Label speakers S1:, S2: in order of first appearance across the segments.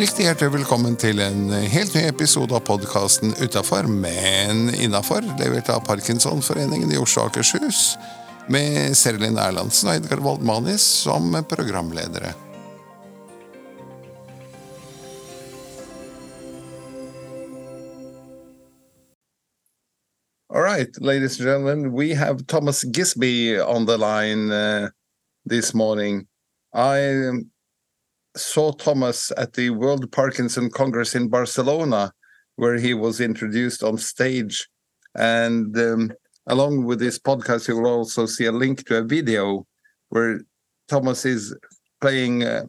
S1: Riktig hjertelig velkommen til en helt ny episode av podkasten Utafor, men innafor, levert av Parkinsonforeningen i Oslo og Akershus, med Serlin Erlandsen og Edgar Waldmanis som programledere. All right, ladies and gentlemen, we have Thomas Gisby on the line uh, this morning. I saw Tomas at the World Parkinson Congress in Barcelona, where he was introduced on stage. And um, along with this podcast, you will also see a link to a video where Tomas is playing uh,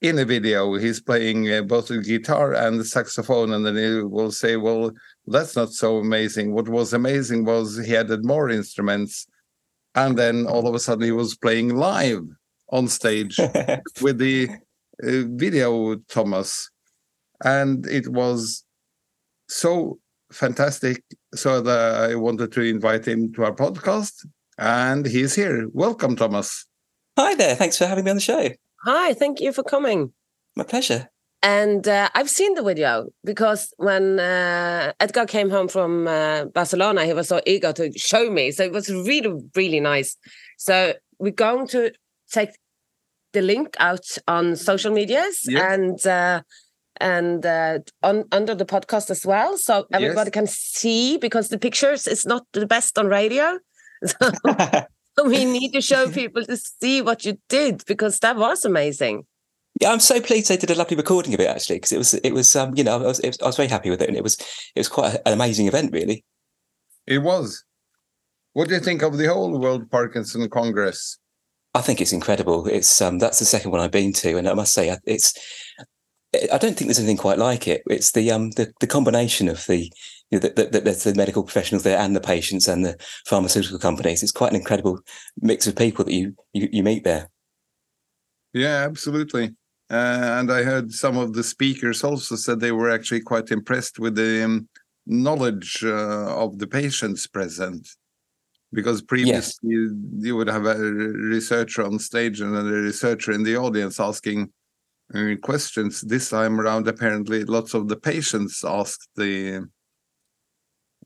S1: in a video. He's playing uh, both the guitar and the saxophone, and then he will say, "Well, that's not so amazing. What was amazing was he added more instruments." And then all of a sudden, he was playing live on stage with the video, Tomas, and it was so fantastic. So that I wanted to invite him to our podcast, and he's here. Welcome, Tomas.
S2: Hi there. Thanks for having me on the show.
S3: Hi, thank you for coming.
S2: My pleasure.
S3: And uh, I've seen the video because when uh, Edgar came home from uh, Barcelona, he was so eager to show me. So it was really, really nice. So we're going to take the link out on social medias
S1: Yeah.
S3: and uh, and uh, on under the podcast as well, so everybody
S1: Yes.
S3: can see because the pictures is not the best on radio. So we need to show people to see what you did because that was amazing.
S2: yeah, I'm so pleased they did a lovely recording of it actually because it was it was um you know I was it was, I was very happy with it and it was it was quite an amazing event really.
S1: It was. What do you think of the whole World Parkinson Congress?
S2: I think it's incredible. It's um that's the second one I've been to and I must say it's I don't think there's anything quite like it. It's the um the, the combination of the you know, the, the, the, medical professionals there and the patients and the pharmaceutical companies. It's quite an incredible mix of people that you you, you meet there.
S1: Yeah, absolutely. Uh, and I heard some of the speakers also said they were actually quite impressed with the um, knowledge uh, of the patients present. Because previously you, you would have a researcher on stage and a researcher in the audience asking uh, questions. This time around, apparently, lots of the patients asked the.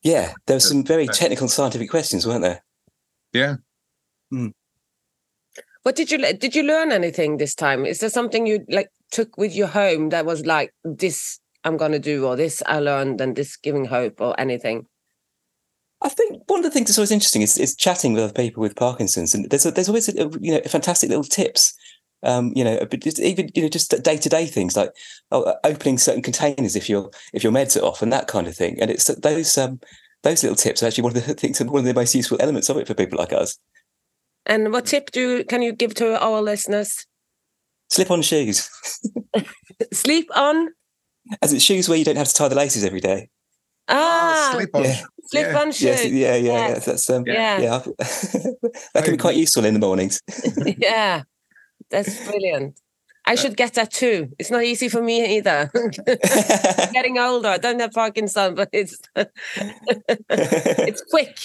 S2: Yeah, there were some very technical scientific questions, weren't there?
S1: Yeah.
S3: What did you did you learn anything this time? Is there something you like took with you home that was like this I'm gonna do or this I learned and this giving hope or anything?
S2: I think one of the things that's always interesting is, is chatting with other people with Parkinson's, and there's a, there's always a, you know fantastic little tips. Um, you know, even you know just day to day things like oh, opening certain containers if your if your meds are off and that kind of thing. And it's those um, those little tips are actually one of the things one of the most useful elements of it for people like us.
S3: And what tip do you, can you give to our listeners?
S2: Slip on shoes,
S3: Sleep on.
S2: as it's shoes where you don't have to tie the laces every day.
S3: Ah,
S1: slip on.
S2: yeah.
S3: slip
S1: yeah.
S3: on
S2: Yes,
S3: shoes.
S2: yeah, yeah, yeah.
S3: Yes.
S2: That's um,
S3: Yeah.
S2: yeah. that can be quite useful in the mornings.
S3: yeah, that's brilliant. I should get that too. It's not easy for me either. Getting older, I don't have Parkinson, but it's it's quick.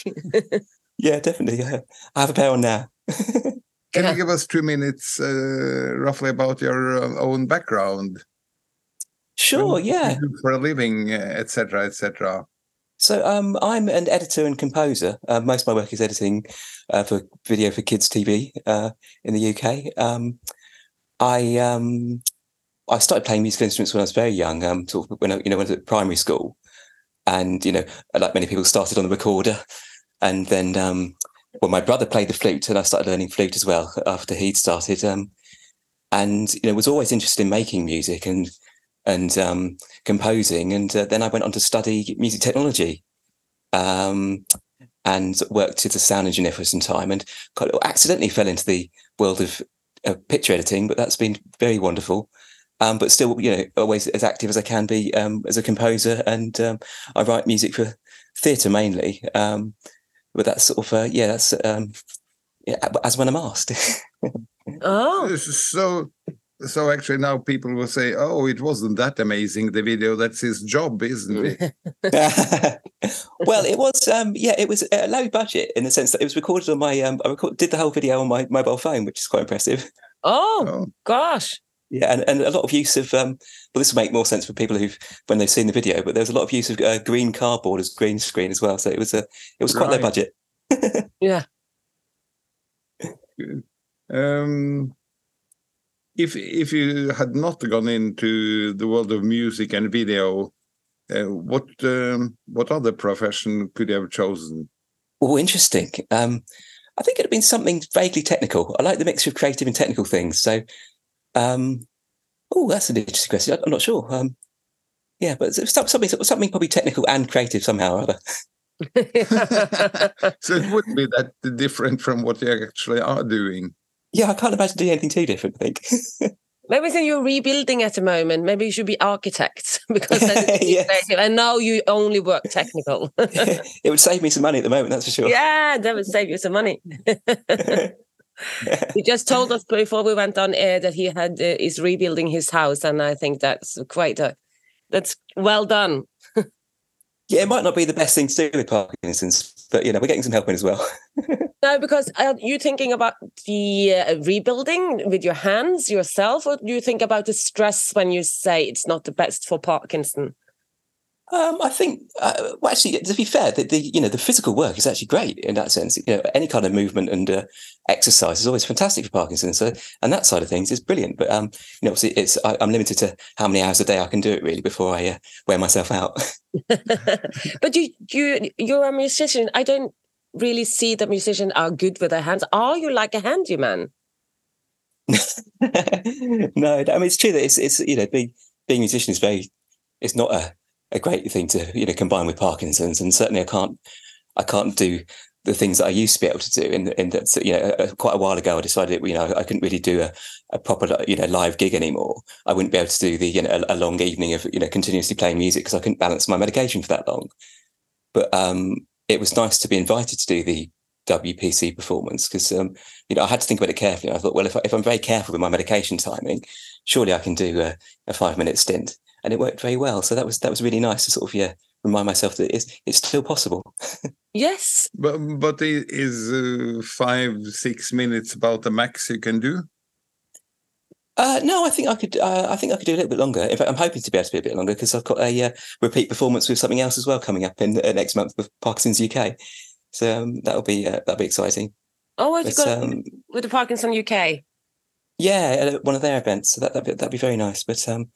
S2: yeah, definitely. Yeah. I have a pair on now.
S1: Can
S3: Yeah.
S1: you give us two minutes uh, roughly about your uh, own background?
S2: Sure, yeah.
S1: For a living, etc., etc.
S2: So um, I'm an editor and composer. Uh, most of my work is editing uh, for video for kids TV uh, in the UK. Um, I um, I started playing musical instruments when I was very young, um, sort of when I, you know when I was at primary school, and you know like many people started on the recorder, and then um, well my brother played the flute, and I started learning flute as well after he'd started. Um, and you know was always interested in making music and and um, composing, and uh, then I went on to study music technology, um, and worked as a sound engineer for some time, and kind of accidentally fell into the world of uh, picture editing. But that's been very wonderful. Um, but still, you know, always as active as I can be um, as a composer, and um, I write music for theatre mainly. Um, but that's sort of uh, yeah, that's um, yeah, as when I'm asked.
S3: Oh, This is
S1: So, so actually now people will say, "Oh, it wasn't that amazing." The video, that's his job, isn't it?
S2: well, it was um, yeah, it was a low budget in the sense that it was recorded on my um, I record, did the whole video on my mobile phone, which is quite impressive.
S3: oh
S1: Oh,
S3: gosh.
S2: Yeah, and, and a lot of use of um, well, this will make more sense for people who've when they've seen the video. But there was a lot of use of uh, green cardboard as green screen as well, so it was a it was quite low budget.
S3: Yeah.
S1: Um, if if you had not gone into the world of music and video, uh, what um, what other profession could you have chosen?
S2: Oh, interesting. Um, I think it'd have been something vaguely technical. I like the mixture of creative and technical things. So, um, oh, that's an interesting question. I- I'm not sure. Um, yeah, but it's something something probably technical and creative somehow or other.
S1: So it wouldn't be that different from what you actually are doing.
S2: Yeah, I can't imagine doing anything too different. I think.
S3: Maybe since you're rebuilding at the moment, maybe you should be architects because it's and now you only work technical.
S2: it would save me some money at the moment, that's for sure.
S3: yeah, that would save you some money. he just told us before we went on air that he had uh, is rebuilding his house, and I think that's quite a that's well done.
S2: Yeah, it might not be the best thing to do with Parkinson's, but you know, we're getting some help in as well.
S3: No, because are you thinking about the uh, rebuilding with your hands yourself, or do you think about the stress when you say it's not the best for Parkinson?
S2: Um, I think, uh, well, actually, to be fair, the, the you know the physical work is actually great in that sense. You know, any kind of movement and uh, exercise is always fantastic for Parkinson's. So, and that side of things is brilliant. But um, you know, obviously, it's I, I'm limited to how many hours a day I can do it really before I uh, wear myself out.
S3: but you you you're a musician. I don't really see that musicians are good with their hands. Are you like a handyman?
S2: no, I mean it's true that it's it's you know being being a musician is very it's not a, a great thing to you know combine with Parkinson's, and certainly I can't I can't do the things that I used to be able to do. In in that you know quite a while ago I decided you know I couldn't really do a, a proper you know live gig anymore. I wouldn't be able to do the you know a, a long evening of you know continuously playing music because I couldn't balance my medication for that long. But um, it was nice to be invited to do the WPC performance because um, you know I had to think about it carefully. I thought, well, if, I, if I'm very careful with my medication timing, surely I can do a, a five minute stint, and it worked very well. So that was that was really nice to sort of yeah remind myself that it's it's still possible.
S3: Yes.
S1: But but is uh, five six minutes about the max you can do?
S2: Uh, no, I think I could. Uh, I think I could do a little bit longer. In fact, I'm hoping to be able to be a bit longer because I've got a uh, repeat performance with something else as well coming up in uh, next month with Parkinson's UK. So um, that'll be uh, that'll be exciting.
S3: Oh, what you got
S2: um,
S3: with the Parkinson UK?
S2: Yeah, at one of their events. So that that'd be, that'd be very nice. But um,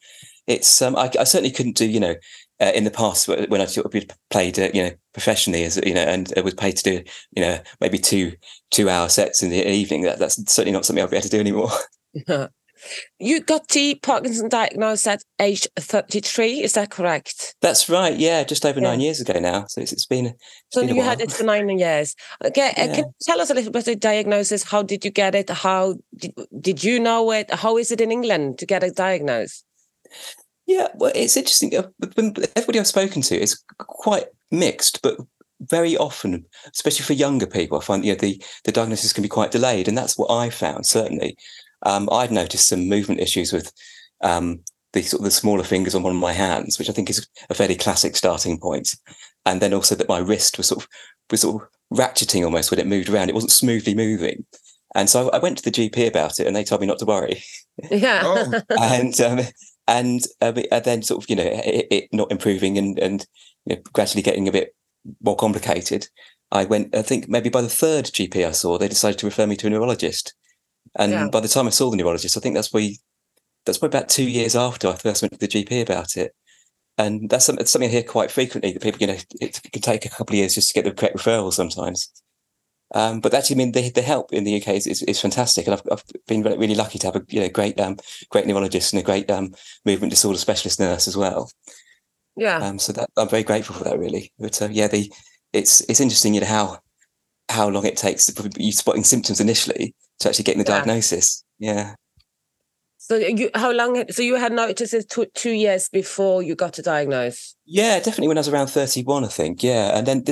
S2: it's um, I, I certainly couldn't do you know uh, in the past when I sort of played uh, you know professionally as you know and uh, was paid to do you know maybe two two hour sets in the evening. That that's certainly not something I'll be able to do anymore.
S3: you got the Parkinson diagnosed at age 33, is that correct?
S2: That's right. Yeah, just over
S3: Yeah.
S2: nine years ago now. So it's, it's been. It's
S3: So
S2: been
S3: you had it for nine years. Okay, uh,
S2: Yeah.
S3: can you tell us a little bit the diagnosis? How did you get it? How did, did you know it? How is it in England to get it diagnosed?
S2: Yeah, well, it's interesting. uh, Everybody I've spoken to is quite mixed, but very often, especially for younger people, I find you know, the the diagnosis can be quite delayed, and that's what I found. Certainly, um, I'd noticed some movement issues with um, the sort of the smaller fingers on one of my hands, which I think is a fairly classic starting point, and then also that my wrist was sort of was sort of ratcheting almost when it moved around. It wasn't smoothly moving. And so I went to the GP about it, and they told me not to worry
S3: Yeah.
S1: Oh.
S2: and um, and uh, and then sort of you know it, it not improving and and you know, gradually getting a bit more complicated. I went. I think maybe by the third GP I saw, they decided to refer me to a neurologist. And
S3: Yeah.
S2: by the time I saw the neurologist, I think that's we that's probably about two years after I first went to the GP about it. And that's something, something I hear quite frequently that people, you know, it can take a couple of years just to get the correct referral sometimes. Um, but actually, I mean, the, the help in the UK is, is, is fantastic, and I've, I've been really, really lucky to have a you know great um, great neurologist and a great um, movement disorder specialist nurse as well.
S3: yeah.
S2: Um, so that I'm very grateful for that, really. But uh, yeah, the it's it's interesting, you know, how how long it takes to you spotting symptoms initially to actually getting the
S3: Yeah.
S2: diagnosis. Yeah,
S3: So you, how long? So you had noticed it two, two years before you got to diagnose.
S2: yeah, definitely when I was around 31, I think. Yeah, and then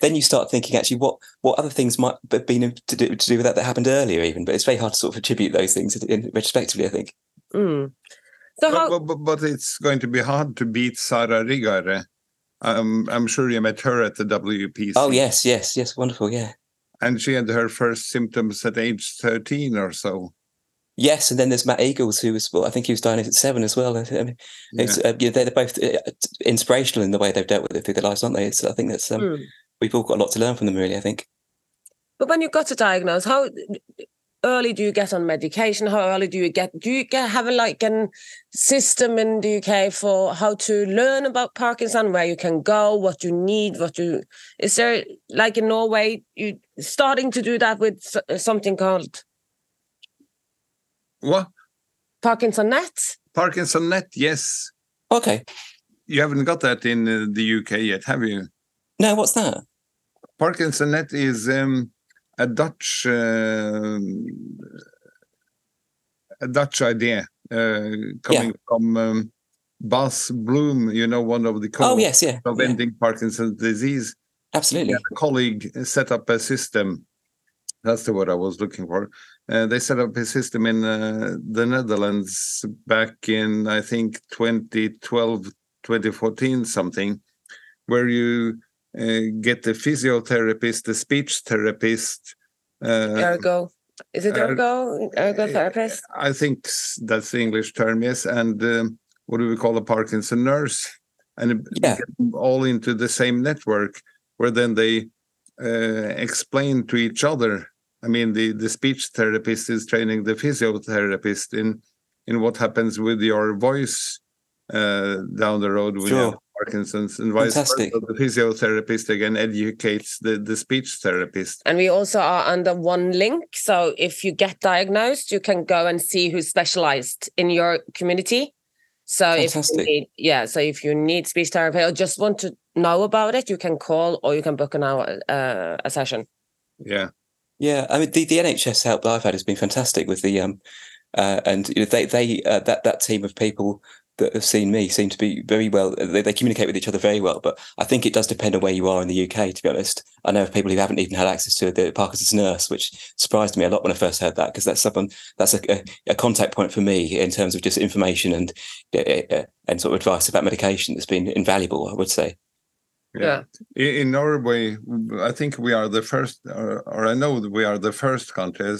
S2: then you start thinking actually what what other things might have been to do to do with that that happened earlier, even. But it's very hard to sort of attribute those things in, retrospectively. I think.
S3: Mm. So how?
S1: But, but, but it's going to be hard to beat Sara Riggare. Um, I'm sure you met her at the WPC.
S2: Oh yes, yes, yes, wonderful. Yeah,
S1: And she had her first symptoms at age 13 or so.
S2: Yes, and then there's Matt Eagles, who was well, I think he was diagnosed at seven as well. I mean,
S1: Yeah.
S2: it's, uh, yeah, they're both uh, inspirational in the way they've dealt with it through their lives, aren't they? It's, I think that's um,
S3: Mm.
S2: we've all got a lot to learn from them, really. I think.
S3: But when you got a diagnose, how early do you get on medication? How early do you get? Do you get have a like an system in the UK for how to learn about Parkinson, where you can go, what you need, what you is there like in Norway? You starting to do that with something called
S1: What?
S3: Parkinson Net?
S1: Parkinson Net, yes.
S2: Okay.
S1: You haven't got that in uh, the UK yet, have you?
S2: No, what's that?
S1: Parkinson Net is um, a Dutch um a Dutch idea uh, coming from um, Bas Bloem, you know, one of the
S2: Oh yes, yeah,
S1: of
S2: yeah,
S1: ending Parkinson's disease.
S2: absolutely.
S1: a colleague set up a system. That's the word I was looking for. Uh, they set up a system in uh, the Netherlands back in, I think, 2012, 2014, something, where you uh, get the physiotherapist, the speech therapist. Uh,
S3: Ergo. Is it
S1: uh,
S3: ergo? Ergo therapist?
S1: I think that's the English term, yes. And um, what do we call a Parkinson nurse? And
S2: Yeah.
S1: get them all into the same network, where then they uh, explain to each other. I mean, the the speech therapist is training the physiotherapist in in what happens with your voice uh, down the road when you have
S2: Sure.
S1: Parkinson's, and vice
S2: Fantastic.
S1: versa. The physiotherapist again educates the the speech therapist.
S3: And we also are under one link. So if you get diagnosed, you can go and see who's specialized in your community. So if you need, yeah, so if you need speech therapy or just want to know about it, you can call or you can book an hour uh, a session.
S1: Yeah,
S2: Yeah, I mean the, the NHS help that I've had has been fantastic with the um, uh, and you know, they they uh, that that team of people that have seen me seem to be very well. They, they communicate with each other very well, but I think it does depend on where you are in the UK. To be honest, I know of people who haven't even had access to the Parkinson's nurse, which surprised me a lot when I first heard that because that's someone that's a, a, a contact point for me in terms of just information and uh, uh, and sort of advice about medication that's been invaluable. I would say.
S3: Yeah.
S1: In, in Norway, I think we are the first, or, or I know that we are the first country. I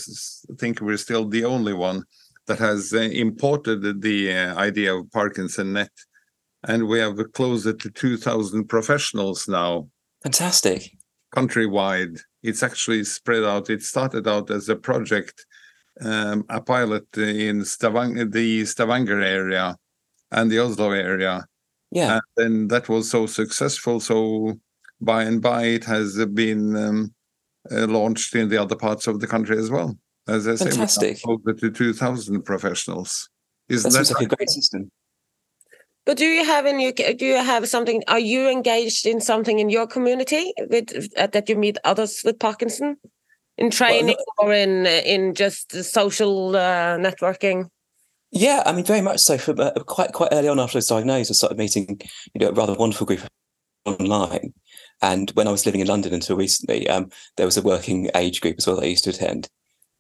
S1: think we're still the only one that has uh, imported the- uh, idea of Parkinson Net, and we have closer to two thousand professionals now
S2: Fantastic.
S1: countrywide. It's actually spread out. It started out as a project, um, a pilot in Stavanger, the Stavanger area, and the Oslo area
S2: Yeah.
S1: and then that was so successful. So by and by, it has been um, uh, launched in the other parts of the country as well. As I say, we have
S2: Fantastic.
S1: over to two thousand professionals. Isn't
S2: that
S1: that
S2: seems like a great system.
S3: But do you have in your do you have something? Are you engaged in something in your community with uh, that you meet others with Parkinson in training or in uh, in just social uh, networking?
S2: Yeah, I mean, very much so. From uh, quite quite early on after I was diagnosed, I started meeting you know a rather wonderful group online. And when I was living in London until recently, um, there was a working age group as well that I used to attend.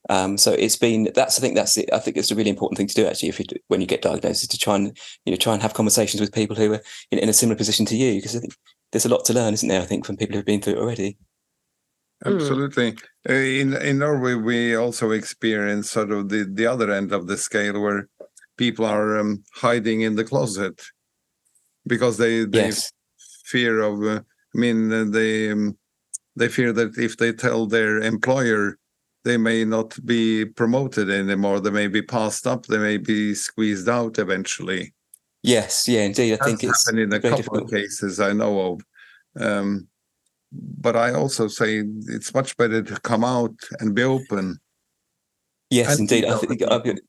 S2: Um, so it's been that's I think that's it. I think it's a really important thing to do actually if you when you get diagnosed is to try and you know try and have conversations with people who are in, in a similar position to you because I think there's a lot to learn, isn't there? I think from people who've been through it already.
S3: Mm.
S1: Absolutely. Uh, in in Norway, we also experience sort of the the other end of the scale where people are um, hiding in the closet because they they
S2: Yes,
S1: fear of uh, i mean uh, they um, they fear that if they tell their employer they may not be promoted anymore they may be passed up they may be squeezed out eventually
S2: yes, yeah, indeed. I
S1: that's
S2: think it's
S1: happened in a
S2: very
S1: couple of cases i know of um, but i also say it's much better to come out and be open
S2: Yes,
S1: and
S2: indeed. I think I've,
S1: people.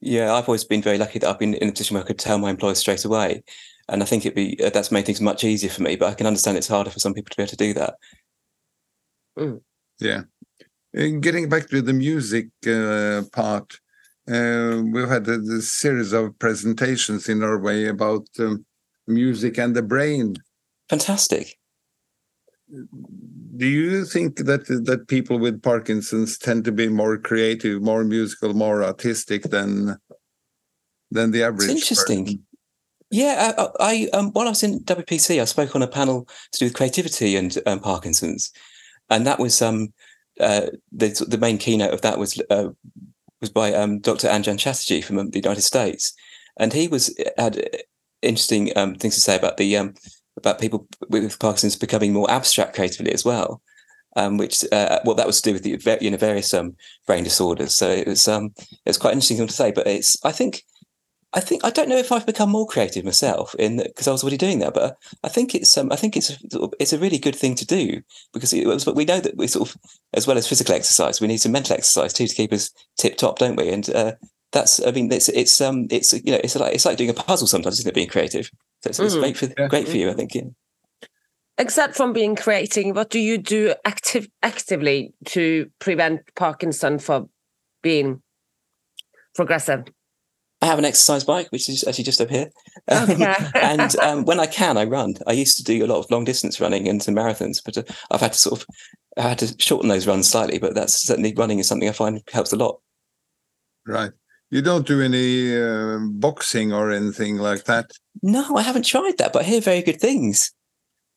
S2: yeah, I've always been very lucky that I've been in a position where I could tell my employer straight away, and I think it'd be uh, that's made things much easier for me. But I can understand it's harder for some people to be able to do that.
S1: Yeah. And getting back to the music uh, part, uh, we've had a, a series of presentations in Norway about um, music and the brain.
S2: Fantastic.
S1: Do you think that that people with Parkinson's tend to be more creative, more musical, more artistic than than the average?
S2: interesting.
S1: person?
S2: Yeah, I, I um, while I was in WPC, I spoke on a panel to do with creativity and um, Parkinson's, and that was um uh, the the main keynote of that was uh, was by um, Dr. Anjan Chatterjee from um, the United States, and he was had interesting um, things to say about the um, about people with Parkinson's becoming more abstract creatively as well. Which uh, well, that was to do with the you know various brain disorders. So it was it's quite interesting thing to say. But it's I think I think I don't know if I've become more creative myself in because I was already doing that, but I think it's um, I think it's it's a really good thing to do because it was, we know that we sort of as well as physical exercise, we need some mental exercise too to keep us tip top, don't we? And uh, that's I mean it's it's um it's you know it's like it's like doing a puzzle sometimes, isn't it? Being creative, so it's, it's mm-hmm. great for yeah. great for you, I think. Yeah.
S3: Except from being creating, what do you do active actively to prevent Parkinson from being progressive?
S2: I have an exercise bike, which is actually just up here. Um, okay. and um, when I can, I run. I used to do a lot of long distance running and some marathons, but uh, I've had to sort of I had to shorten those runs slightly. But that's certainly running is something I find helps a lot.
S1: Right. You don't do any uh, boxing or anything like that?
S2: No, I haven't tried that, but I hear very good things.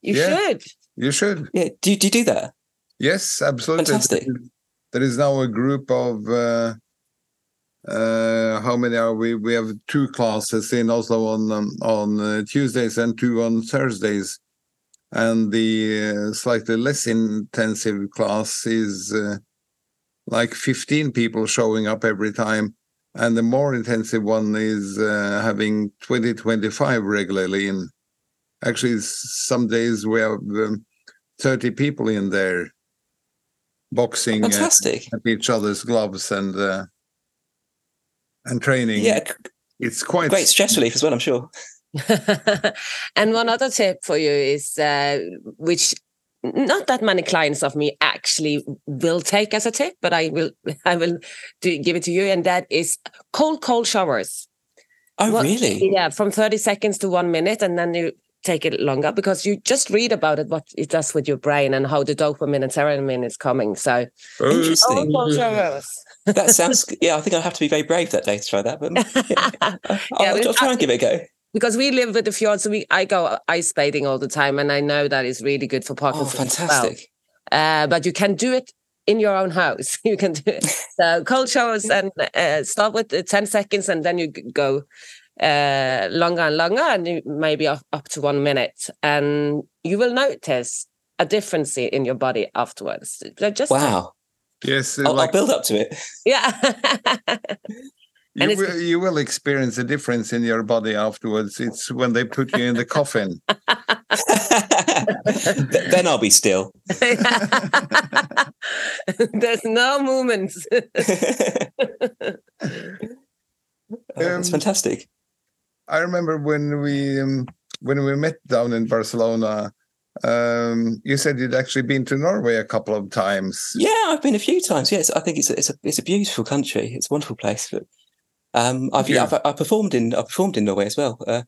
S3: You yeah, should.
S1: You should.
S2: Yeah. Do, do you do that?
S1: Yes, absolutely.
S2: Fantastic.
S1: There is now a group of uh, uh, how many are we? We have two classes in Oslo on um, on uh, Tuesdays and two on Thursdays, and the uh, slightly less intensive class is uh, like 15 people showing up every time, and the more intensive one is uh, having 20 25 regularly. And actually, some days we have um, 30 people in there boxing
S2: Fantastic.
S1: at each other's gloves and and training.
S2: Yeah,
S1: it's quite
S2: great stress relief as well. I'm sure.
S3: and one other tip for you is uh, which not that many clients of me actually will take as a tip, but I will I will do, give it to you, and that is cold cold showers.
S2: Oh, what, really?
S3: Yeah, from thirty seconds to one minute, and then you take it longer because you just read about it, what it does with your brain, and how the dopamine and serotonin is coming. So
S2: interesting. Cold showers that sounds. Yeah, I think I'll have to be very brave that day to try that. But yeah, I'll, I'll, try and give it a go.
S3: Because we live with the fjord, so we I go ice bathing all the time, and I know that is really good for Parkinson's.
S2: Oh, fantastic!
S3: Well. Uh, but you can do it in your own house. You can do it. So cold showers and uh, start with ten seconds, and then you go uh, longer and longer, and maybe up, up to one minute, and you will notice a difference in your body afterwards.
S2: Just wow.
S1: Yes,
S2: I'll, like, I'll, build up to it.
S3: Yeah.
S1: you, will, you will experience a difference in your body afterwards. It's when they put you in the coffin.
S2: then I'll be still.
S3: There's no movements.
S2: Oh, it's um, fantastic.
S1: I remember when we um, when we met down in Barcelona um, you said you'd actually been to Norway a couple of times.
S2: Yeah, I've been a few times. Yes, I think it's a, it's a it's a beautiful country. It's a wonderful place. But um, I've, yeah. I've, i performed in I performed in Norway as well. Uh,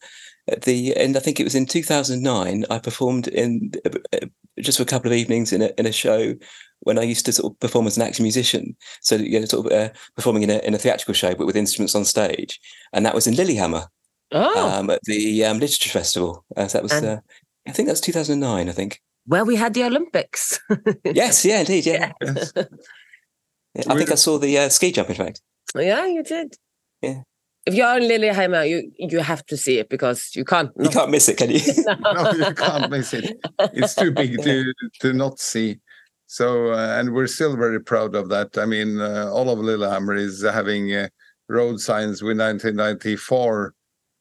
S2: the and I think it was in 2009. I performed in uh, just for a couple of evenings in a in a show when I used to sort of perform as an acting musician. So you know, sort of uh, performing in a in a theatrical show, but with instruments on stage, and that was in Lillehammer.
S3: Oh.
S2: Um, at the um, literature festival. Uh, so that was uh, I think that's 2009, I think.
S3: Well, we had the Olympics.
S2: yes, yeah, indeed, yeah. Yes. yeah I think I saw the uh, ski jump, in fact.
S3: Yeah, you did.
S2: Yeah.
S3: If you're in Lillehammer, you you have to see it because you can't.
S2: Not... You can't miss it, can you?
S1: no. no, you can't miss it. It's too big to to not see. So, uh, and we're still very proud of that. I mean, uh, all of Lillehammer is having uh, road signs with 1994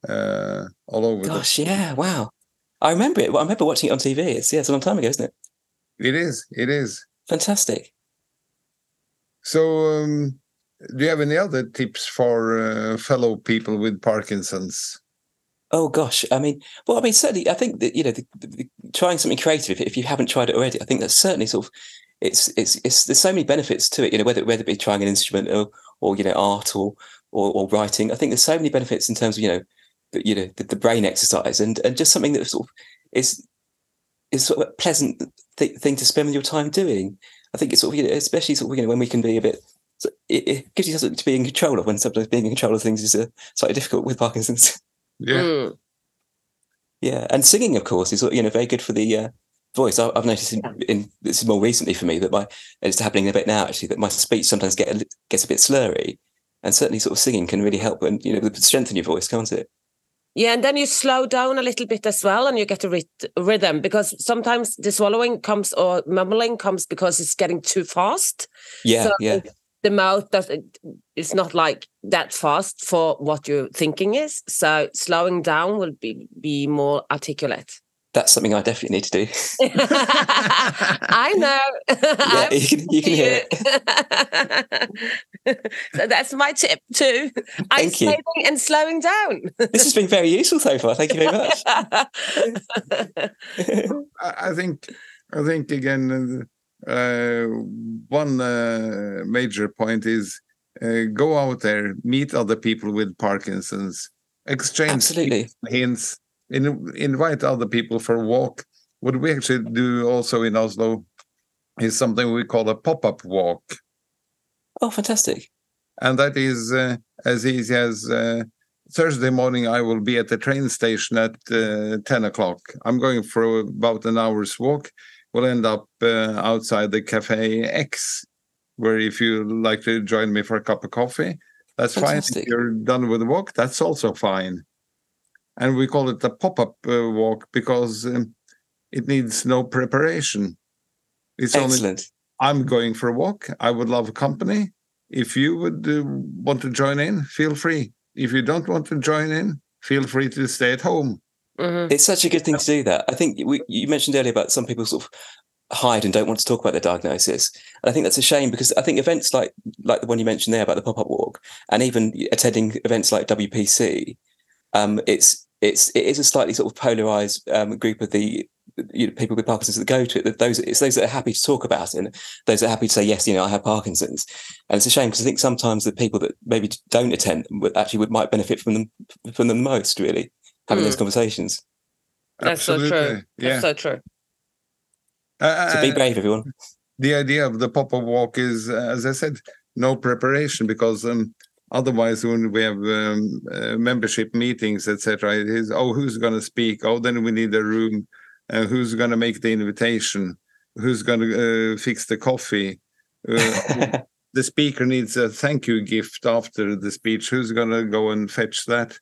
S1: uh, all over.
S2: Gosh, the... yeah, wow. I remember it. I remember watching it on TV. It's yeah, it's a long time ago, isn't it?
S1: It is. It is
S2: fantastic.
S1: So, um, do you have any other tips for uh, fellow people with Parkinson's?
S2: Oh gosh, I mean, well, I mean, certainly, I think that you know, the, the, trying something creative if, if you haven't tried it already, I think that's certainly sort of it's it's it's there's so many benefits to it. You know, whether whether it be trying an instrument or or you know art or or, or writing, I think there's so many benefits in terms of you know you know the, the, brain exercise and and just something that sort of is is sort of a pleasant th- thing to spend your time doing. I think it's sort of you know, especially sort of you know when we can be a bit. It, it gives you something to be in control of when sometimes being in control of things is uh, slightly difficult with Parkinson's.
S1: Yeah. Mm.
S2: Yeah, and singing, of course, is you know very good for the uh, voice. I, have noticed in, in, this is more recently for me that my it's happening a bit now actually that my speech sometimes get a, gets a bit slurry, and certainly sort of singing can really help and you know strengthen your voice, can't it?
S3: Yeah, and then you slow down a little bit as well, and you get a rit- rhythm because sometimes the swallowing comes or mumbling comes because it's getting too fast.
S2: Yeah,
S3: So
S2: yeah,
S3: The mouth does it's not like that fast for what your thinking is. So slowing down will be be more articulate.
S2: That's something I definitely need to do.
S3: I know.
S2: Yeah, you can, you can hear it.
S3: it. so that's my tip too.
S2: Thank you.
S3: Isolating and slowing down.
S2: This has been very useful so far. Thank you very much.
S1: I I think, I think again, uh, uh, one uh, major point is uh, go out there, meet other people with Parkinson's, exchange
S2: Absolutely.
S1: hints, in, invite other people for a walk. What we actually do also in Oslo is something we call a pop-up walk,
S2: Oh, fantastic.
S1: and that is uh, as easy as uh, Thursday morning. I will be at the train station at uh, ten o'clock. I'm going for about an hour's walk. We'll end up uh, outside the Cafe X, where if you like to join me for a cup of coffee, that's fine. If you're done with the walk, that's also fine. And we call it a pop-up uh, walk because um, it needs no preparation. It's only I'm going for a walk. I would love company. If you would uh, want to join in, feel free. If you don't want to join in, feel free to stay at home.
S3: Mhm.
S2: It's such a good thing to do that. I think we, you mentioned earlier about some people sort of hide and don't want to talk about their diagnosis. And I think that's a shame because I think events like like the one you mentioned there about the pop up walk, and even attending events like WPC, um, it's it's it is a slightly sort of polarized um, group of the you know, people with Parkinson's that go to it. That those it's those that are happy to talk about it, and those that are happy to say yes, you know, I have Parkinson's. And it's a shame because I think sometimes the people that maybe don't attend would actually would might benefit from them from them most. Really having those conversations.
S3: That's so true.
S1: Absolutely.
S3: That's so true.
S1: Uh,
S2: So be
S1: uh,
S2: brave, everyone.
S1: the idea of the pop-up walk is, uh, as I said, no preparation because um, otherwise, when we have um, uh, membership meetings, etc., it is oh, who's going to speak? Oh, then we need a room. Uh, who's going to make the invitation? Who's going to uh, fix the coffee? Uh, the speaker needs a thank you gift after the speech. Who's going to go and fetch that?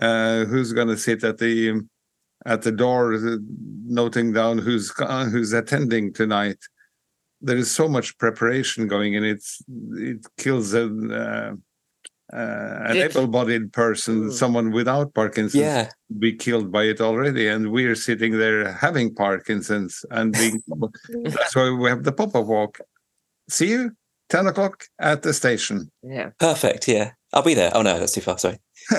S1: Uh, who's going to sit at the at the door, uh, noting down who's who's attending tonight? There is so much preparation going in. It's it kills a, uh, an
S3: It-
S1: able-bodied person,
S3: Mm.
S1: someone without Parkinson's,
S2: Yeah,
S1: be killed by it already, and we're sitting there having Parkinson's, and being, that's why we have the pop-up walk. See you ten o'clock at the station.
S3: Yeah.
S2: perfect. Yeah, I'll be there. Oh no, that's too far. Sorry.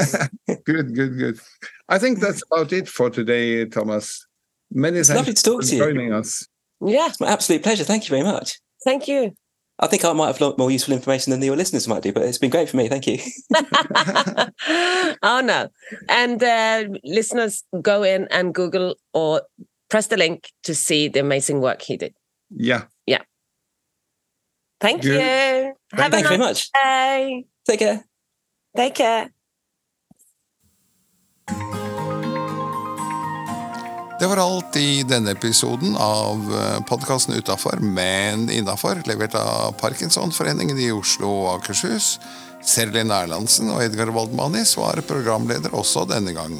S1: good, good, good. I think that's about it for today, Tomas. Many
S2: It's
S1: thanks
S2: lovely to talk
S1: for
S2: to you.
S1: joining us.
S3: Yeah.
S2: It's my absolute pleasure. Thank you very much.
S3: Thank you.
S2: I think I might have a lot more useful information than your listeners might do, but it's been great for me. Thank you.
S3: oh no. And uh, listeners, go in and Google or press the link to see the amazing work he did. Yeah.
S1: Yeah.
S3: Thank
S1: Good.
S3: you. Have
S2: Thank you
S3: a
S2: very
S3: nice
S2: much.
S3: day.
S2: Take care.
S3: Take care.
S1: Det var alt i denne episoden av podkasten Utafor, men innafor, levert av Parkinsonforeningen i Oslo og Akershus. Serlin Erlandsen og Edgar Waldmanis var programleder også denne gang.